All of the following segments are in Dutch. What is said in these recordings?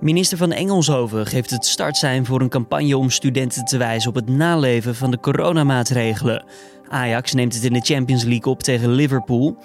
Minister van Engelshoven geeft het startsein voor een campagne om studenten te wijzen op het naleven van de coronamaatregelen. Ajax neemt het in de Champions League op tegen Liverpool.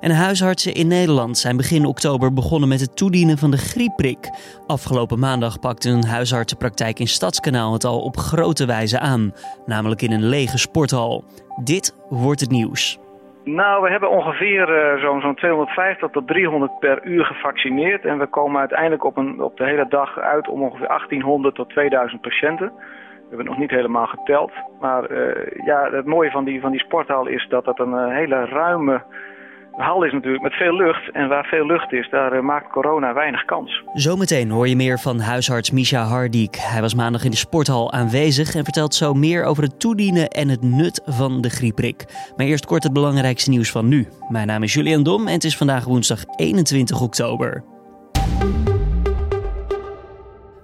En huisartsen in Nederland zijn begin oktober begonnen met het toedienen van de griepprik. Afgelopen maandag pakte een huisartsenpraktijk in Stadskanaal het al op grote wijze aan, namelijk in een lege sporthal. Dit wordt het nieuws. Nou, we hebben ongeveer uh, zo'n zo 250 tot 300 per uur gevaccineerd. En we komen uiteindelijk op, een, op de hele dag uit om ongeveer 1800 tot 2000 patiënten. We hebben nog niet helemaal geteld. Maar uh, ja, het mooie van die, van die sporthal is dat het een uh, hele ruime hal is natuurlijk met veel lucht. En waar veel lucht is, daar uh, maakt corona weinig kans. Zometeen hoor je meer van huisarts Misha Hardiek. Hij was maandag in de sporthal aanwezig en vertelt zo meer over het toedienen en het nut van de griepprik. Maar eerst kort het belangrijkste nieuws van nu. Mijn naam is Julian Dom en het is vandaag woensdag 21 oktober.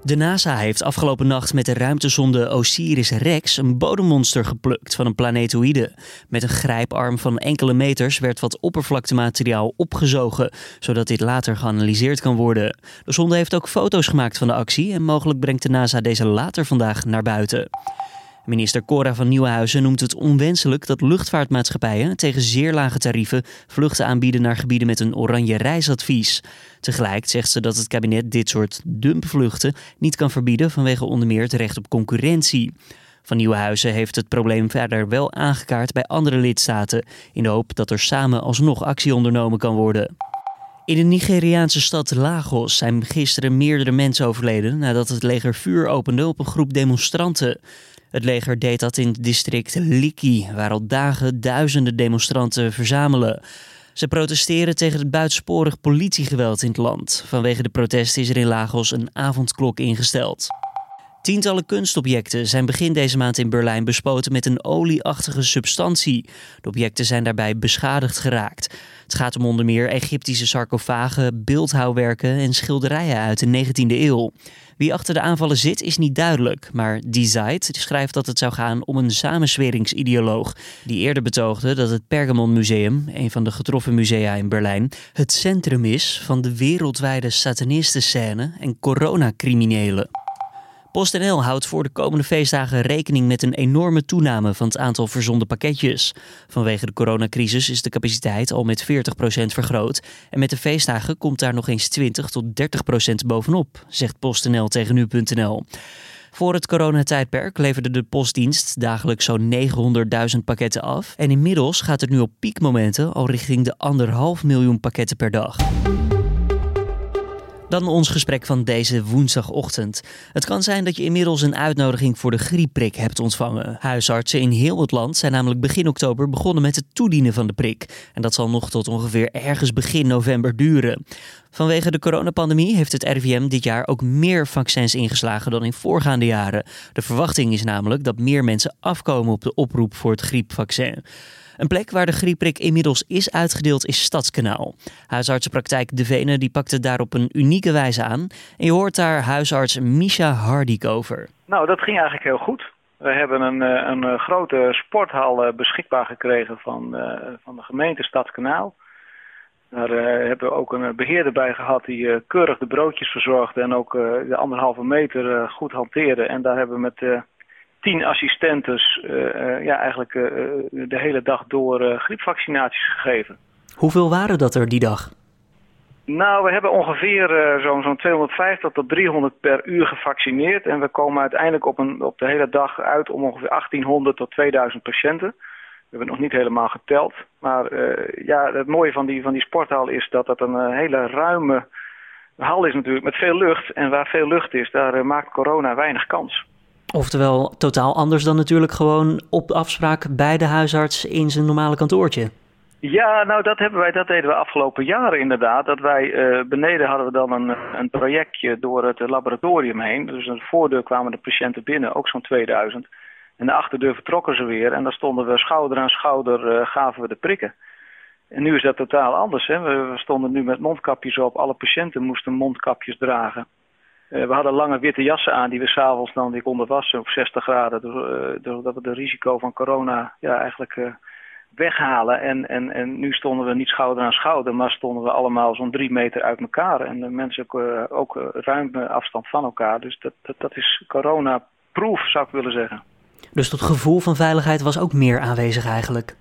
De NASA heeft afgelopen nacht met de ruimtesonde Osiris-Rex een bodemmonster geplukt van een planetoïde. Met een grijparm van enkele meters werd wat oppervlaktemateriaal opgezogen, zodat dit later geanalyseerd kan worden. De sonde heeft ook foto's gemaakt van de actie en mogelijk brengt de NASA deze later vandaag naar buiten. Minister Cora van Nieuwenhuizen noemt het onwenselijk dat luchtvaartmaatschappijen tegen zeer lage tarieven vluchten aanbieden naar gebieden met een oranje reisadvies. Tegelijk zegt ze dat het kabinet dit soort dumpvluchten niet kan verbieden vanwege onder meer het recht op concurrentie. Van Nieuwenhuizen heeft het probleem verder wel aangekaart bij andere lidstaten, in de hoop dat er samen alsnog actie ondernomen kan worden. In de Nigeriaanse stad Lagos zijn gisteren meerdere mensen overleden nadat het leger vuur opende op een groep demonstranten. Het leger deed dat in het district Liki, waar al dagen duizenden demonstranten verzamelen. Ze protesteren tegen het buitensporig politiegeweld in het land. Vanwege de protesten is er in Lagos een avondklok ingesteld. Tientallen kunstobjecten zijn begin deze maand in Berlijn bespoten met een olieachtige substantie. De objecten zijn daarbij beschadigd geraakt. Het gaat om onder meer Egyptische sarcofagen, beeldhouwwerken en schilderijen uit de 19e eeuw. Wie achter de aanvallen zit is niet duidelijk, maar Die Zeit schrijft dat het zou gaan om een samensweringsideoloog die eerder betoogde dat het Pergamon Museum, een van de getroffen musea in Berlijn, het centrum is van de wereldwijde satanistenscène en coronacriminelen. PostNL houdt voor de komende feestdagen rekening met een enorme toename van het aantal verzonden pakketjes. Vanwege de coronacrisis is de capaciteit al met 40% vergroot. En met de feestdagen komt daar nog eens 20 tot 30% bovenop, zegt PostNL tegen nu.nl. Voor het coronatijdperk leverde de postdienst dagelijks zo'n 900.000 pakketten af. En inmiddels gaat het nu op piekmomenten al richting de anderhalf miljoen pakketten per dag. Dan ons gesprek van deze woensdagochtend. Het kan zijn dat je inmiddels een uitnodiging voor de griepprik hebt ontvangen. Huisartsen in heel het land zijn namelijk begin oktober begonnen met het toedienen van de prik. En dat zal nog tot ongeveer ergens begin november duren. Vanwege de coronapandemie heeft het RIVM dit jaar ook meer vaccins ingeslagen dan in voorgaande jaren. De verwachting is namelijk dat meer mensen afkomen op de oproep voor het griepvaccin. Een plek waar de griepprik inmiddels is uitgedeeld is Stadskanaal. Huisartsenpraktijk De Vene die pakt het daar op een unieke wijze aan. En je hoort daar huisarts Misha Hardik over. Nou, dat ging eigenlijk heel goed. We hebben een, eh, een eh, grote sporthal eh, beschikbaar gekregen van, van de gemeente Stadskanaal. Daar hebben we ook een beheerder bij gehad die keurig de broodjes verzorgde en ook de anderhalve meter goed hanteerde. En daar hebben we met tien assistentes uh, ja, eigenlijk uh, de hele dag door griepvaccinaties gegeven. Hoeveel waren dat er die dag? Nou, we hebben ongeveer zo'n zo'n 250 tot 300 per uur gevaccineerd. En we komen uiteindelijk op, een, op de hele dag uit om ongeveer 1800 tot 2000 patiënten. We hebben het nog niet helemaal geteld. Maar ja, het mooie van die, van die sporthal is dat het een hele ruime hal is natuurlijk met veel lucht. En waar veel lucht is, daar maakt corona weinig kans. Oftewel totaal anders dan natuurlijk gewoon op afspraak bij de huisarts in zijn normale kantoortje. Ja, nou dat, hebben wij, dat deden we afgelopen jaren inderdaad. Dat wij uh, beneden hadden we dan een, een projectje door het laboratorium heen. Dus aan de voordeur kwamen de patiënten binnen, ook zo'n 2000. En de achterdeur vertrokken ze weer en dan stonden we schouder aan schouder, uh, gaven we de prikken. En nu is dat totaal anders. Hè? We stonden nu met mondkapjes op, alle patiënten moesten mondkapjes dragen. Uh, we hadden lange witte jassen aan die we s'avonds dan weer konden wassen op 60 graden. Doordat we de risico van corona ja, eigenlijk uh, weghalen. En, en, en nu stonden we niet schouder aan schouder, maar stonden we allemaal zo'n drie meter uit elkaar. En de mensen ook, uh, ook ruim afstand van elkaar. Dus dat, dat, dat is corona-proof, zou ik willen zeggen. Dus dat gevoel van veiligheid was ook meer aanwezig eigenlijk?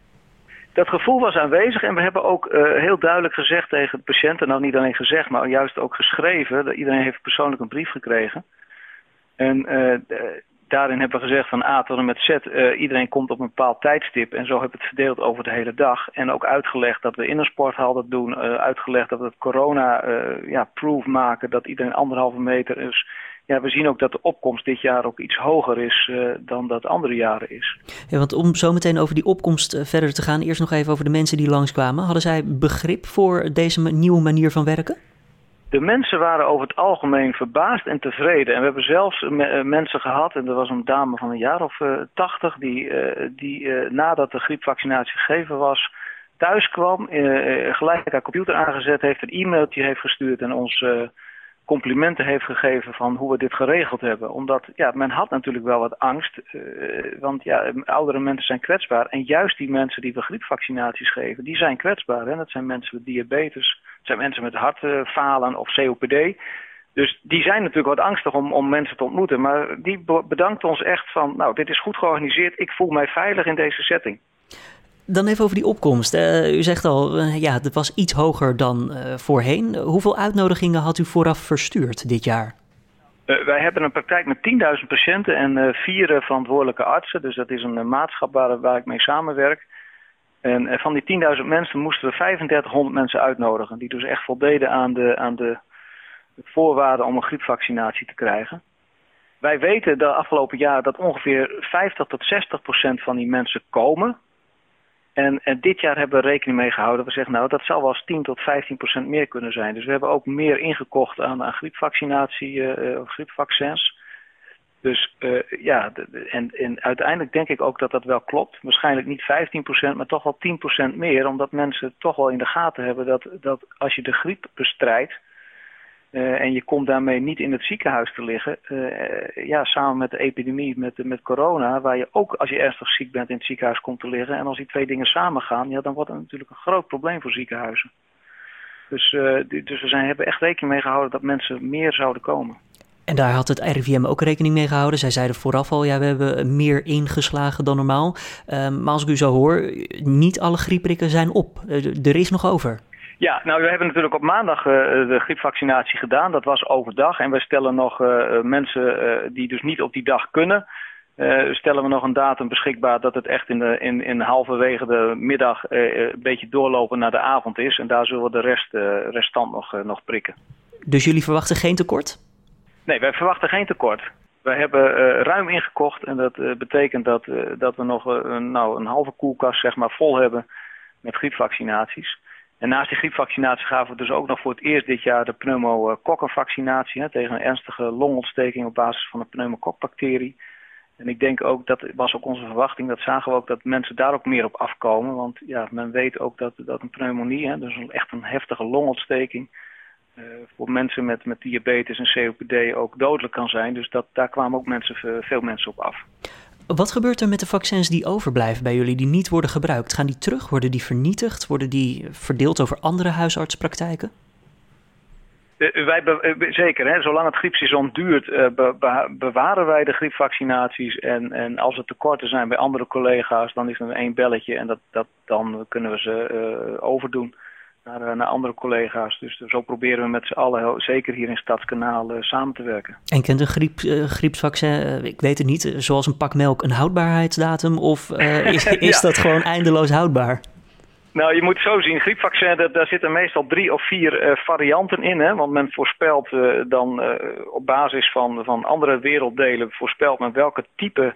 Dat gevoel was aanwezig en we hebben ook uh, heel duidelijk gezegd tegen de patiënten, nou niet alleen gezegd, maar juist ook geschreven. Dat iedereen heeft persoonlijk een brief gekregen. En uh, daarin hebben we gezegd van A tot en met Z, uh, iedereen komt op een bepaald tijdstip. En zo hebben we het verdeeld over de hele dag. En ook uitgelegd dat we in een sporthal dat doen. uitgelegd dat we het corona-proof ja, maken, dat iedereen anderhalve meter is ja, we zien ook dat de opkomst dit jaar ook iets hoger is uh, dan dat andere jaren is. Ja, want om zo meteen over die opkomst uh, verder te gaan, eerst nog even over de mensen die langskwamen. Hadden zij begrip voor deze nieuwe manier van werken? De mensen waren over het algemeen verbaasd en tevreden. En we hebben zelfs me mensen gehad, en er was een dame van een jaar of uh, tachtig, die, die nadat de griepvaccinatie gegeven was, thuis kwam, gelijk haar computer aangezet heeft, een e-mailtje heeft gestuurd en ons complimenten heeft gegeven van hoe we dit geregeld hebben. Omdat ja, men had natuurlijk wel wat angst. Uh, want ja, oudere mensen zijn kwetsbaar. En juist die mensen die we griepvaccinaties geven, die zijn kwetsbaar. Hè? Dat zijn mensen met diabetes, dat zijn mensen met hartfalen of COPD. Dus die zijn natuurlijk wat angstig om, om mensen te ontmoeten. Maar die bedankt ons echt van, nou, dit is goed georganiseerd. Ik voel mij veilig in deze setting. Dan even over die opkomst. U zegt al, uh, ja, het was iets hoger dan uh, voorheen. Hoeveel uitnodigingen had u vooraf verstuurd dit jaar? wij hebben een praktijk met 10.000 patiënten en vier verantwoordelijke artsen. Dus dat is een maatschap waar, waar ik mee samenwerk. En van die 10.000 mensen moesten we 3500 mensen uitnodigen. Die dus echt voldeden aan de, aan de voorwaarden om een griepvaccinatie te krijgen. Wij weten de afgelopen jaar dat ongeveer 50 tot 60 procent van die mensen komen. En, en, dit jaar hebben we rekening mee gehouden. We zeggen nou dat zal wel eens 10 tot 15 procent meer kunnen zijn. Dus we hebben ook meer ingekocht aan, aan griepvaccinatie uh, of griepvaccins. Dus uh, ja, en, en, uiteindelijk denk ik ook dat dat wel klopt. Waarschijnlijk niet 15 procent, maar toch wel 10 procent meer. Omdat mensen toch wel in de gaten hebben dat, dat als je de griep bestrijdt uh, en je komt daarmee niet in het ziekenhuis te liggen. Uh, ja, samen met de epidemie, met, met corona, waar je ook als je ernstig ziek bent in het ziekenhuis komt te liggen. En als die twee dingen samengaan, ja, dan wordt het natuurlijk een groot probleem voor ziekenhuizen. Dus, uh, dus we zijn, hebben echt rekening mee gehouden dat mensen meer zouden komen. En daar had het RIVM ook rekening mee gehouden. Zij zeiden vooraf al, ja, we hebben meer ingeslagen dan normaal. Ehm, maar als ik u zo hoor, niet alle griepprikken zijn op. er is nog over. Ja, nou we hebben natuurlijk op maandag uh, de griepvaccinatie gedaan. Dat was overdag. En we stellen nog uh, mensen uh, die dus niet op die dag kunnen. stellen we nog een datum beschikbaar dat het echt in, de, in, in halverwege de middag een beetje doorlopen naar de avond is. En daar zullen we de rest, restant nog, nog prikken. Dus jullie verwachten geen tekort? Nee, wij verwachten geen tekort. Wij hebben ruim ingekocht en dat betekent dat, dat we nog een, nou, een halve koelkast zeg maar, vol hebben met griepvaccinaties. En naast die griepvaccinatie gaven we dus ook nog voor het eerst dit jaar de pneumokokkenvaccinatie tegen een ernstige longontsteking op basis van de pneumokokbacterie. En ik denk ook, dat was ook onze verwachting, dat zagen we ook dat mensen daar ook meer op afkomen. Want ja, men weet ook dat, dat een pneumonie, hè, dus echt een heftige longontsteking, uh, voor mensen met, met diabetes en COPD ook dodelijk kan zijn. Dus dat, daar kwamen ook mensen, veel mensen op af. Wat gebeurt er met de vaccins die overblijven bij jullie, die niet worden gebruikt? Gaan die terug? Worden die vernietigd? Worden die verdeeld over andere huisartspraktijken? Uh, wij uh, zeker, hè? zolang het griepseizoen duurt, be bewaren wij de griepvaccinaties. En, en als er tekorten zijn bij andere collega's, dan is er één belletje en dat, dat, dan kunnen we ze overdoen naar, eh, naar andere collega's. Dus zo proberen we met z'n allen, zeker hier in Stadskanaal, uh, samen te werken. En kent een griep, uh, griepsvaccin, ik weet het niet, zoals een pak melk een houdbaarheidsdatum? Of is, is dat gewoon eindeloos houdbaar? Nou, je moet zo zien, griepvaccin, daar, daar zitten meestal drie of vier varianten in. Hè? Want men voorspelt dan op basis van, van andere werelddelen, voorspelt men welke type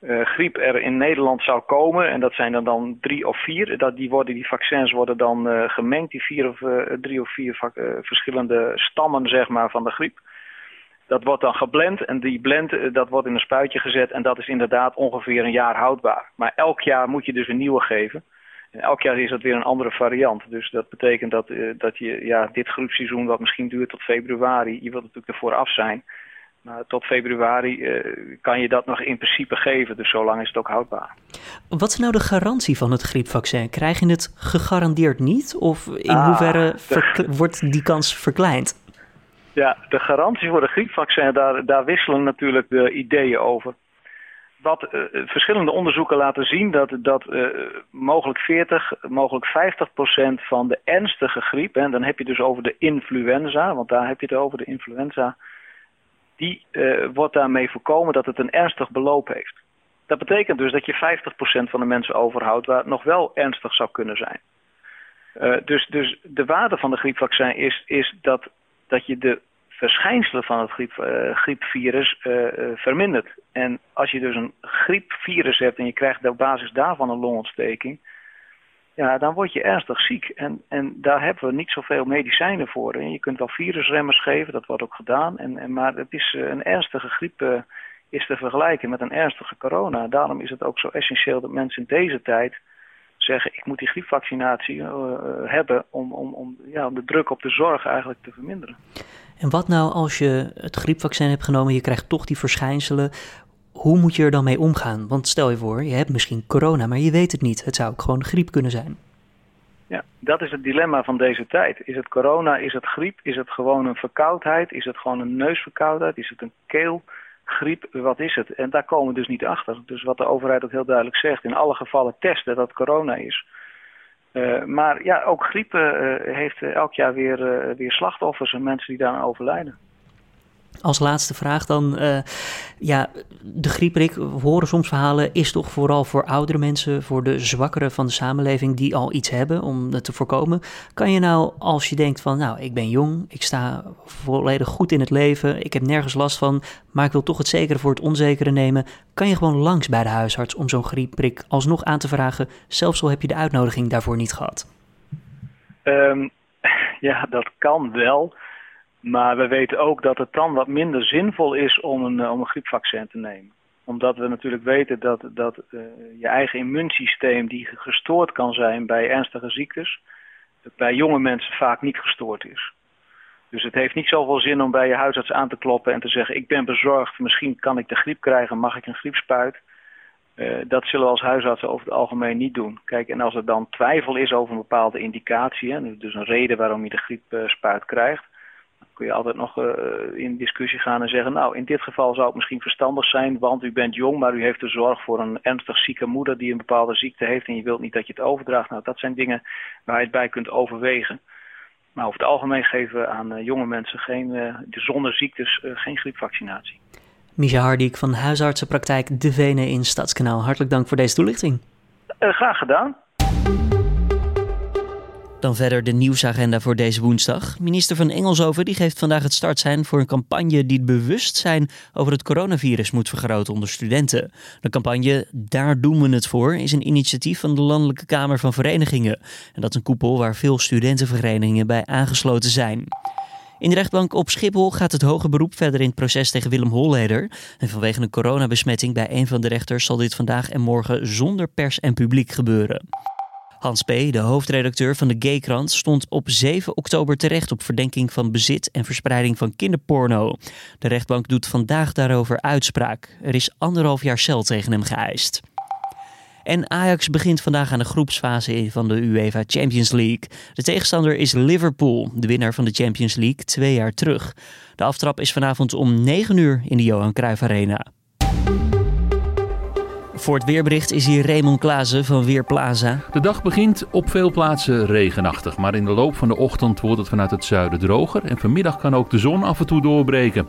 uh, griep er in Nederland zou komen. En dat zijn er dan drie of vier. Dat, die, worden, die vaccins worden dan uh, gemengd, die vier of, uh, drie of vier verschillende stammen zeg maar, van de griep. Dat wordt dan geblend en die blend dat wordt in een spuitje gezet en dat is inderdaad ongeveer een jaar houdbaar. Maar elk jaar moet je dus een nieuwe geven. En elk jaar is dat weer een andere variant. Dus dat betekent dat, dat je ja, dit griepseizoen, wat misschien duurt tot februari, je wilt natuurlijk ervoor af zijn. Maar tot februari kan je dat nog in principe geven, dus zo lang is het ook houdbaar. Wat is nou de garantie van het griepvaccin? Krijg je het gegarandeerd niet? Of in ah, hoeverre wordt die kans verkleind? Ja, de garantie voor de griepvaccin, daar, daar wisselen natuurlijk de ideeën over. Wat uh, verschillende onderzoeken laten zien dat, dat uh, mogelijk 40, mogelijk 50 procent van de ernstige griep, en dan heb je dus over de influenza, want daar heb je het over, de influenza, die uh, wordt daarmee voorkomen dat het een ernstig beloop heeft. Dat betekent dus dat je 50 procent van de mensen overhoudt waar het nog wel ernstig zou kunnen zijn. dus, dus de waarde van de griepvaccin is, is dat, dat je de verschijnselen van het griep, uh, griepvirus vermindert. En als je dus een griepvirus hebt en je krijgt op basis daarvan een longontsteking, ja, dan word je ernstig ziek. En, en daar hebben we niet zoveel medicijnen voor. En je kunt wel virusremmers geven, dat wordt ook gedaan. En, en, maar het is een ernstige griep is te vergelijken met een ernstige corona. Daarom is het ook zo essentieel dat mensen in deze tijd zeggen... ik moet die griepvaccinatie hebben om, om, om, ja, om de druk op de zorg eigenlijk te verminderen. En wat nou als je het griepvaccin hebt genomen, je krijgt toch die verschijnselen. Hoe moet je er dan mee omgaan? Want stel je voor, je hebt misschien corona, maar je weet het niet. Het zou ook gewoon griep kunnen zijn. Ja, dat is het dilemma van deze tijd. Is het corona, is het griep, is het gewoon een verkoudheid, is het gewoon een neusverkoudheid, is het een keelgriep, wat is het? En daar komen we dus niet achter. Dus wat de overheid ook heel duidelijk zegt, in alle gevallen testen dat het corona is. Uh, maar ja, ook griep uh, heeft elk jaar weer, weer slachtoffers en mensen die daaraan overlijden. Als laatste vraag dan, uh, ja, de grieprik, we horen soms verhalen, is toch vooral voor oudere mensen, voor de zwakkeren van de samenleving die al iets hebben om het te voorkomen. Kan je nou, als je denkt van, nou, ik ben jong, ik sta volledig goed in het leven, ik heb nergens last van, maar ik wil toch het zekere voor het onzekere nemen, kan je gewoon langs bij de huisarts om zo'n griepprik alsnog aan te vragen, zelfs al heb je de uitnodiging daarvoor niet gehad? Um, ja, dat kan wel. Maar we weten ook dat het dan wat minder zinvol is om een, eh, om een griepvaccin te nemen. Omdat we natuurlijk weten dat, dat uh, je eigen immuunsysteem die gestoord kan zijn bij ernstige ziektes, bij jonge mensen vaak niet gestoord is. Dus het heeft niet zoveel zin om bij je huisarts aan te kloppen en te zeggen: Ik ben bezorgd, misschien kan ik de griep krijgen, mag ik een griepspuit? Uh, dat zullen we als huisartsen over het algemeen niet doen. Kijk, en als er dan twijfel is over een bepaalde indicatie, hè, dus een reden waarom je de griepspuit krijgt, kun je altijd nog uh, in discussie gaan en zeggen... nou, in dit geval zou het misschien verstandig zijn... want u bent jong, maar u heeft de zorg voor een ernstig zieke moeder... die een bepaalde ziekte heeft en je wilt niet dat je het overdraagt. Nou, dat zijn dingen waar je het bij kunt overwegen. Maar over het algemeen geven we aan uh, jonge mensen geen, uh, zonder ziektes geen griepvaccinatie. Misha Hardik van huisartsenpraktijk De Venen in Stadskanaal. Hartelijk dank voor deze toelichting. graag gedaan. Dan verder de nieuwsagenda voor deze woensdag. Minister van Engelshoven die geeft vandaag het startsein voor een campagne die het bewustzijn over het coronavirus moet vergroten onder studenten. De campagne Daar doen we het voor is een initiatief van de Landelijke Kamer van Verenigingen. En dat is een koepel waar veel studentenverenigingen bij aangesloten zijn. In de rechtbank op Schiphol gaat het hoge beroep verder in het proces tegen Willem Holleder. En vanwege een coronabesmetting bij een van de rechters zal dit vandaag en morgen zonder pers en publiek gebeuren. Hans P., de hoofdredacteur van de Gaykrant, stond op 7 oktober terecht op verdenking van bezit en verspreiding van kinderporno. De rechtbank doet vandaag daarover uitspraak. Er is anderhalf jaar cel tegen hem geëist. En Ajax begint vandaag aan de groepsfase van de UEFA Champions League. De tegenstander is Liverpool, de winnaar van de Champions League twee jaar terug. De aftrap is vanavond om 9 uur in de Johan Cruijff Arena. Voor het weerbericht is hier Raymond Klaassen van Weerplaza. De dag begint op veel plaatsen regenachtig, maar in de loop van de ochtend wordt het vanuit het zuiden droger en vanmiddag kan ook de zon af en toe doorbreken.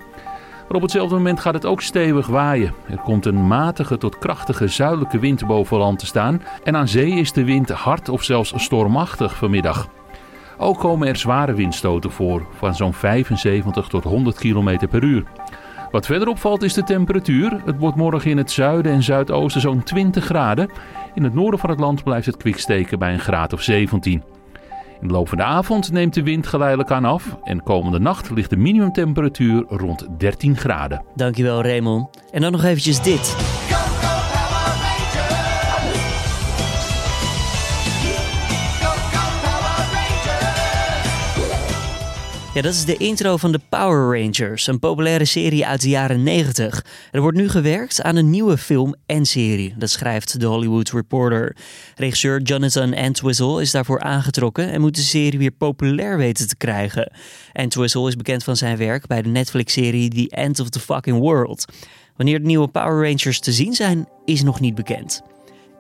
Maar op hetzelfde moment gaat het ook stevig waaien. Er komt een matige tot krachtige zuidelijke wind boven land te staan en aan zee is de wind hard of zelfs stormachtig vanmiddag. Ook komen er zware windstoten voor van zo'n 75 tot 100 km per uur. Wat verder opvalt is de temperatuur. Het wordt morgen in het zuiden en zuidoosten zo'n 20 graden. In het noorden van het land blijft het kwik steken bij een graad of 17. In de loop van de avond neemt de wind geleidelijk aan af en komende nacht ligt de minimumtemperatuur rond 13 graden. Dankjewel Raymond. En dan nog eventjes dit. Ja, dat is de intro van de Power Rangers, een populaire serie uit de jaren 90. Er wordt nu gewerkt aan een nieuwe film en serie. Dat schrijft de Hollywood Reporter. Regisseur Jonathan Entwistle is daarvoor aangetrokken en moet de serie weer populair weten te krijgen. Entwistle is bekend van zijn werk bij de Netflix-serie The End of the Fucking World. Wanneer de nieuwe Power Rangers te zien zijn, is nog niet bekend.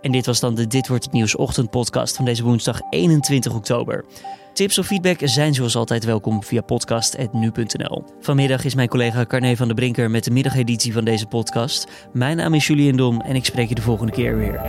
En dit was dan de Dit Wordt Het Nieuws ochtendpodcast van deze woensdag 21 oktober. Tips of feedback zijn zoals altijd welkom via podcast.nu.nl. Vanmiddag is mijn collega Carne van der Brinker met de middageditie van deze podcast. Mijn naam is Julian Dom en ik spreek je de volgende keer weer.